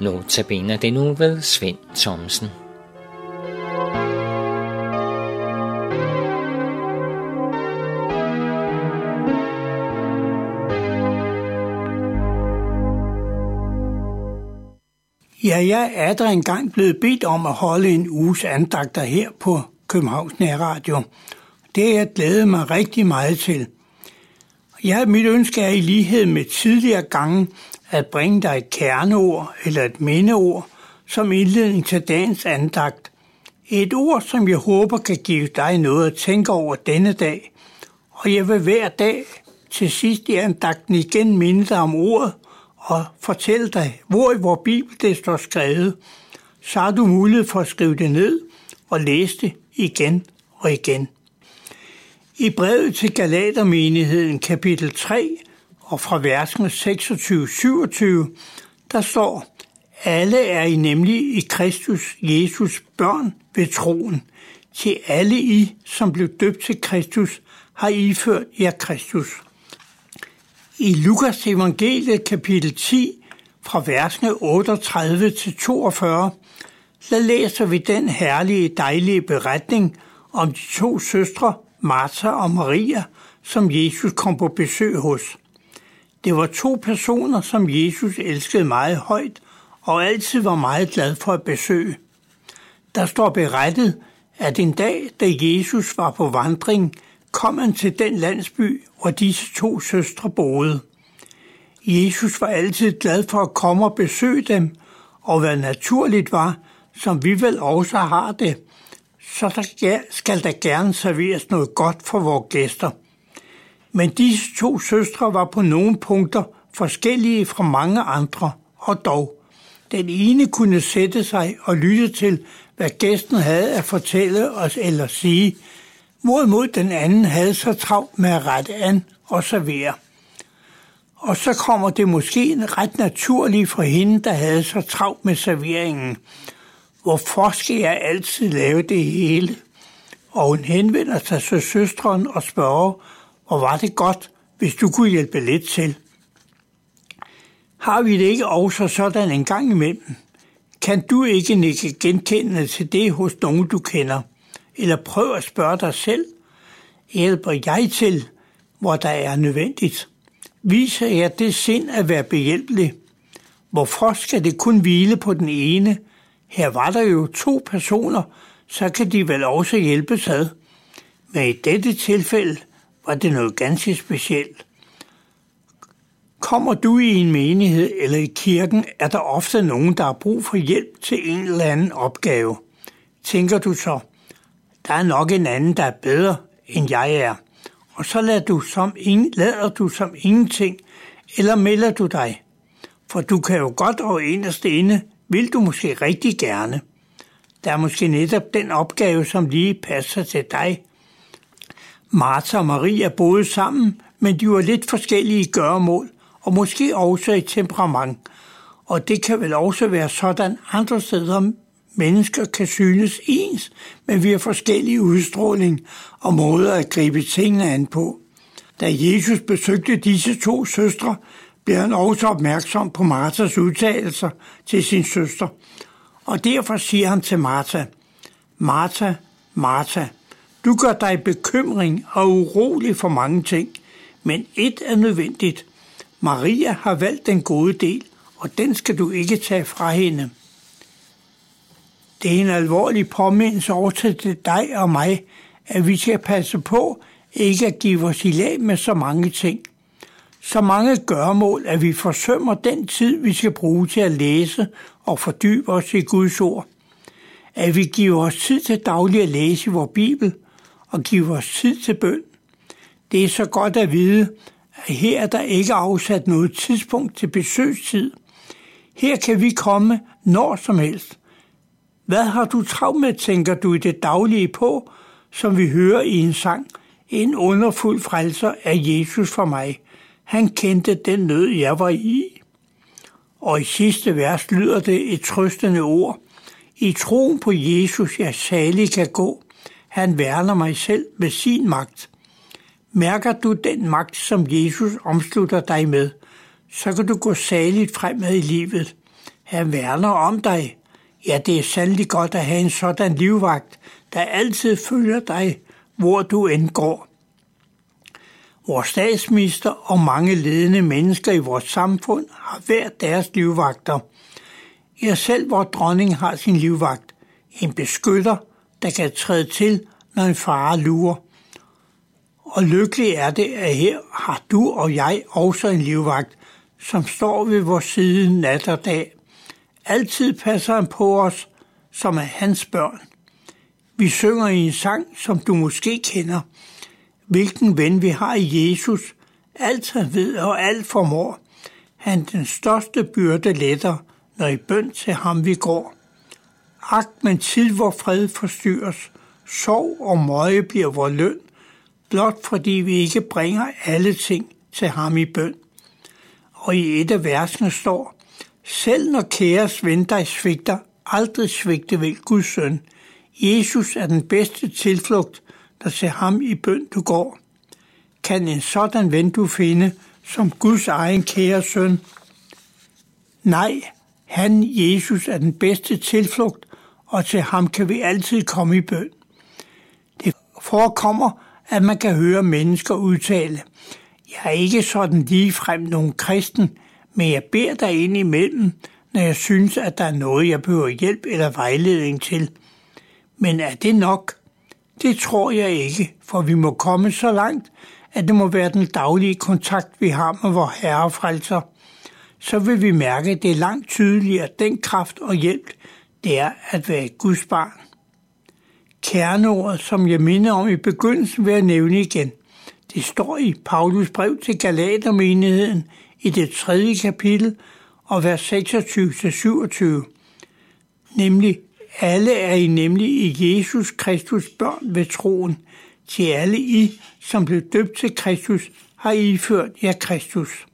Notabene det nu ved Svend Thomsen. Ja, jeg er der engang blevet bedt om at holde en uges andagter her på Københavns Nærradio. Det har jeg glædet mig rigtig meget til. Ja, mit ønske er i lighed med tidligere gange at bringe dig et kerneord eller et mindeord som indledning til dagens andagt. Et ord, som jeg håber kan give dig noget at tænke over denne dag. Og jeg vil hver dag til sidst i andagten igen minde dig om ordet og fortælle dig, hvor i vores Bibel det står skrevet. Så har du mulighed for at skrive det ned og læse det igen og igen. I brevet til Galatermenigheden kapitel 3 og fra versene 26-27, der står, alle er I nemlig i Kristus Jesus børn ved troen. Til alle I, som blev døbt til Kristus, har I ført jer Kristus. I Lukas evangeliet kapitel 10 fra versene 38 til 42, der læser vi den herlige, dejlige beretning om de to søstre, Martha og Maria, som Jesus kom på besøg hos. Det var to personer, som Jesus elskede meget højt og altid var meget glad for at besøge. Der står berettet, at en dag, da Jesus var på vandring, kom han til den landsby, hvor disse to søstre boede. Jesus var altid glad for at komme og besøge dem, og hvad naturligt var, som vi vel også har det, så der skal der gerne serveres noget godt for vores gæster. Men disse to søstre var på nogle punkter forskellige fra mange andre, og dog. Den ene kunne sætte sig og lytte til, hvad gæsten havde at fortælle os eller sige, hvorimod den anden havde så travlt med at rette an og servere. Og så kommer det måske ret naturligt for hende, der havde så travlt med serveringen. Hvorfor skal jeg altid lave det hele? Og hun henvender sig til søstren og spørger, hvor var det godt, hvis du kunne hjælpe lidt til. Har vi det ikke også sådan en gang imellem? Kan du ikke nikke genkendende til det hos nogen, du kender? Eller prøv at spørge dig selv, hjælper jeg til, hvor der er nødvendigt? Viser jeg det sind at være behjælpelig? Hvorfor skal det kun hvile på den ene? Her var der jo to personer, så kan de vel også hjælpes ad. Men i dette tilfælde var det noget ganske specielt. Kommer du i en menighed eller i kirken, er der ofte nogen, der har brug for hjælp til en eller anden opgave. Tænker du så, der er nok en anden, der er bedre, end jeg er. Og så lader du som, ingen, lader du som ingenting, eller melder du dig. For du kan jo godt og inderst inde, vil du måske rigtig gerne. Der er måske netop den opgave, som lige passer til dig. Martha og Maria boede sammen, men de var lidt forskellige i gøremål, og måske også i temperament. Og det kan vel også være sådan andre steder, mennesker kan synes ens, men vi har forskellige udstråling og måder at gribe tingene an på. Da Jesus besøgte disse to søstre, blev han også opmærksom på Martas udtalelser til sin søster. Og derfor siger han til Martha, Martha, Martha, du gør dig bekymring og urolig for mange ting, men et er nødvendigt. Maria har valgt den gode del, og den skal du ikke tage fra hende. Det er en alvorlig påmindelse over til dig og mig, at vi skal passe på ikke at give os i lag med så mange ting. Så mange gørmål, at vi forsømmer den tid, vi skal bruge til at læse og fordybe os i Guds ord. At vi giver os tid til daglig at læse i vores Bibel og give os tid til bøn. Det er så godt at vide, at her er der ikke afsat noget tidspunkt til besøgstid. Her kan vi komme når som helst – hvad har du travlt med, tænker du i det daglige på, som vi hører i en sang? En underfuld frelser er Jesus for mig. Han kendte den nød, jeg var i. Og i sidste vers lyder det et trøstende ord. I troen på Jesus, jeg salig kan gå. Han værner mig selv med sin magt. Mærker du den magt, som Jesus omslutter dig med, så kan du gå saligt fremad i livet. Han værner om dig. Ja, det er sandelig godt at have en sådan livvagt, der altid følger dig, hvor du end går. Vores statsminister og mange ledende mennesker i vores samfund har hver deres livvagter. Ja, selv vores dronning har sin livvagt. En beskytter, der kan træde til, når en fare lurer. Og lykkelig er det, at her har du og jeg også en livvagt, som står ved vores side nat og dag. Altid passer han på os, som er hans børn. Vi synger i en sang, som du måske kender. Hvilken ven vi har i Jesus. Alt han ved og alt formår. Han den største byrde letter, når i bøn til ham vi går. Ak, men tid hvor fred forstyrres, sorg og møje bliver vor løn, blot fordi vi ikke bringer alle ting til ham i bøn. Og i et af versene står, selv når kæres ven dig svigter, aldrig svigte vel Guds søn. Jesus er den bedste tilflugt, der til ham i bøn du går. Kan en sådan ven du finde, som Guds egen kære søn? Nej, han, Jesus, er den bedste tilflugt, og til ham kan vi altid komme i bøn. Det forekommer, at man kan høre mennesker udtale, jeg er ikke sådan lige frem nogen kristen, men jeg beder dig ind imellem, når jeg synes, at der er noget, jeg behøver hjælp eller vejledning til. Men er det nok? Det tror jeg ikke, for vi må komme så langt, at det må være den daglige kontakt, vi har med vor Herre frelser. Så vil vi mærke, at det er langt tydeligere, den kraft og hjælp, det er at være et Guds barn. Kerneordet, som jeg minder om i begyndelsen, vil jeg nævne igen. Det står i Paulus brev til Galatermenigheden i det tredje kapitel og vers 26-27. Nemlig, alle er I nemlig i Jesus Kristus børn ved troen. Til alle I, som blev døbt til Kristus, har I ført jer Kristus.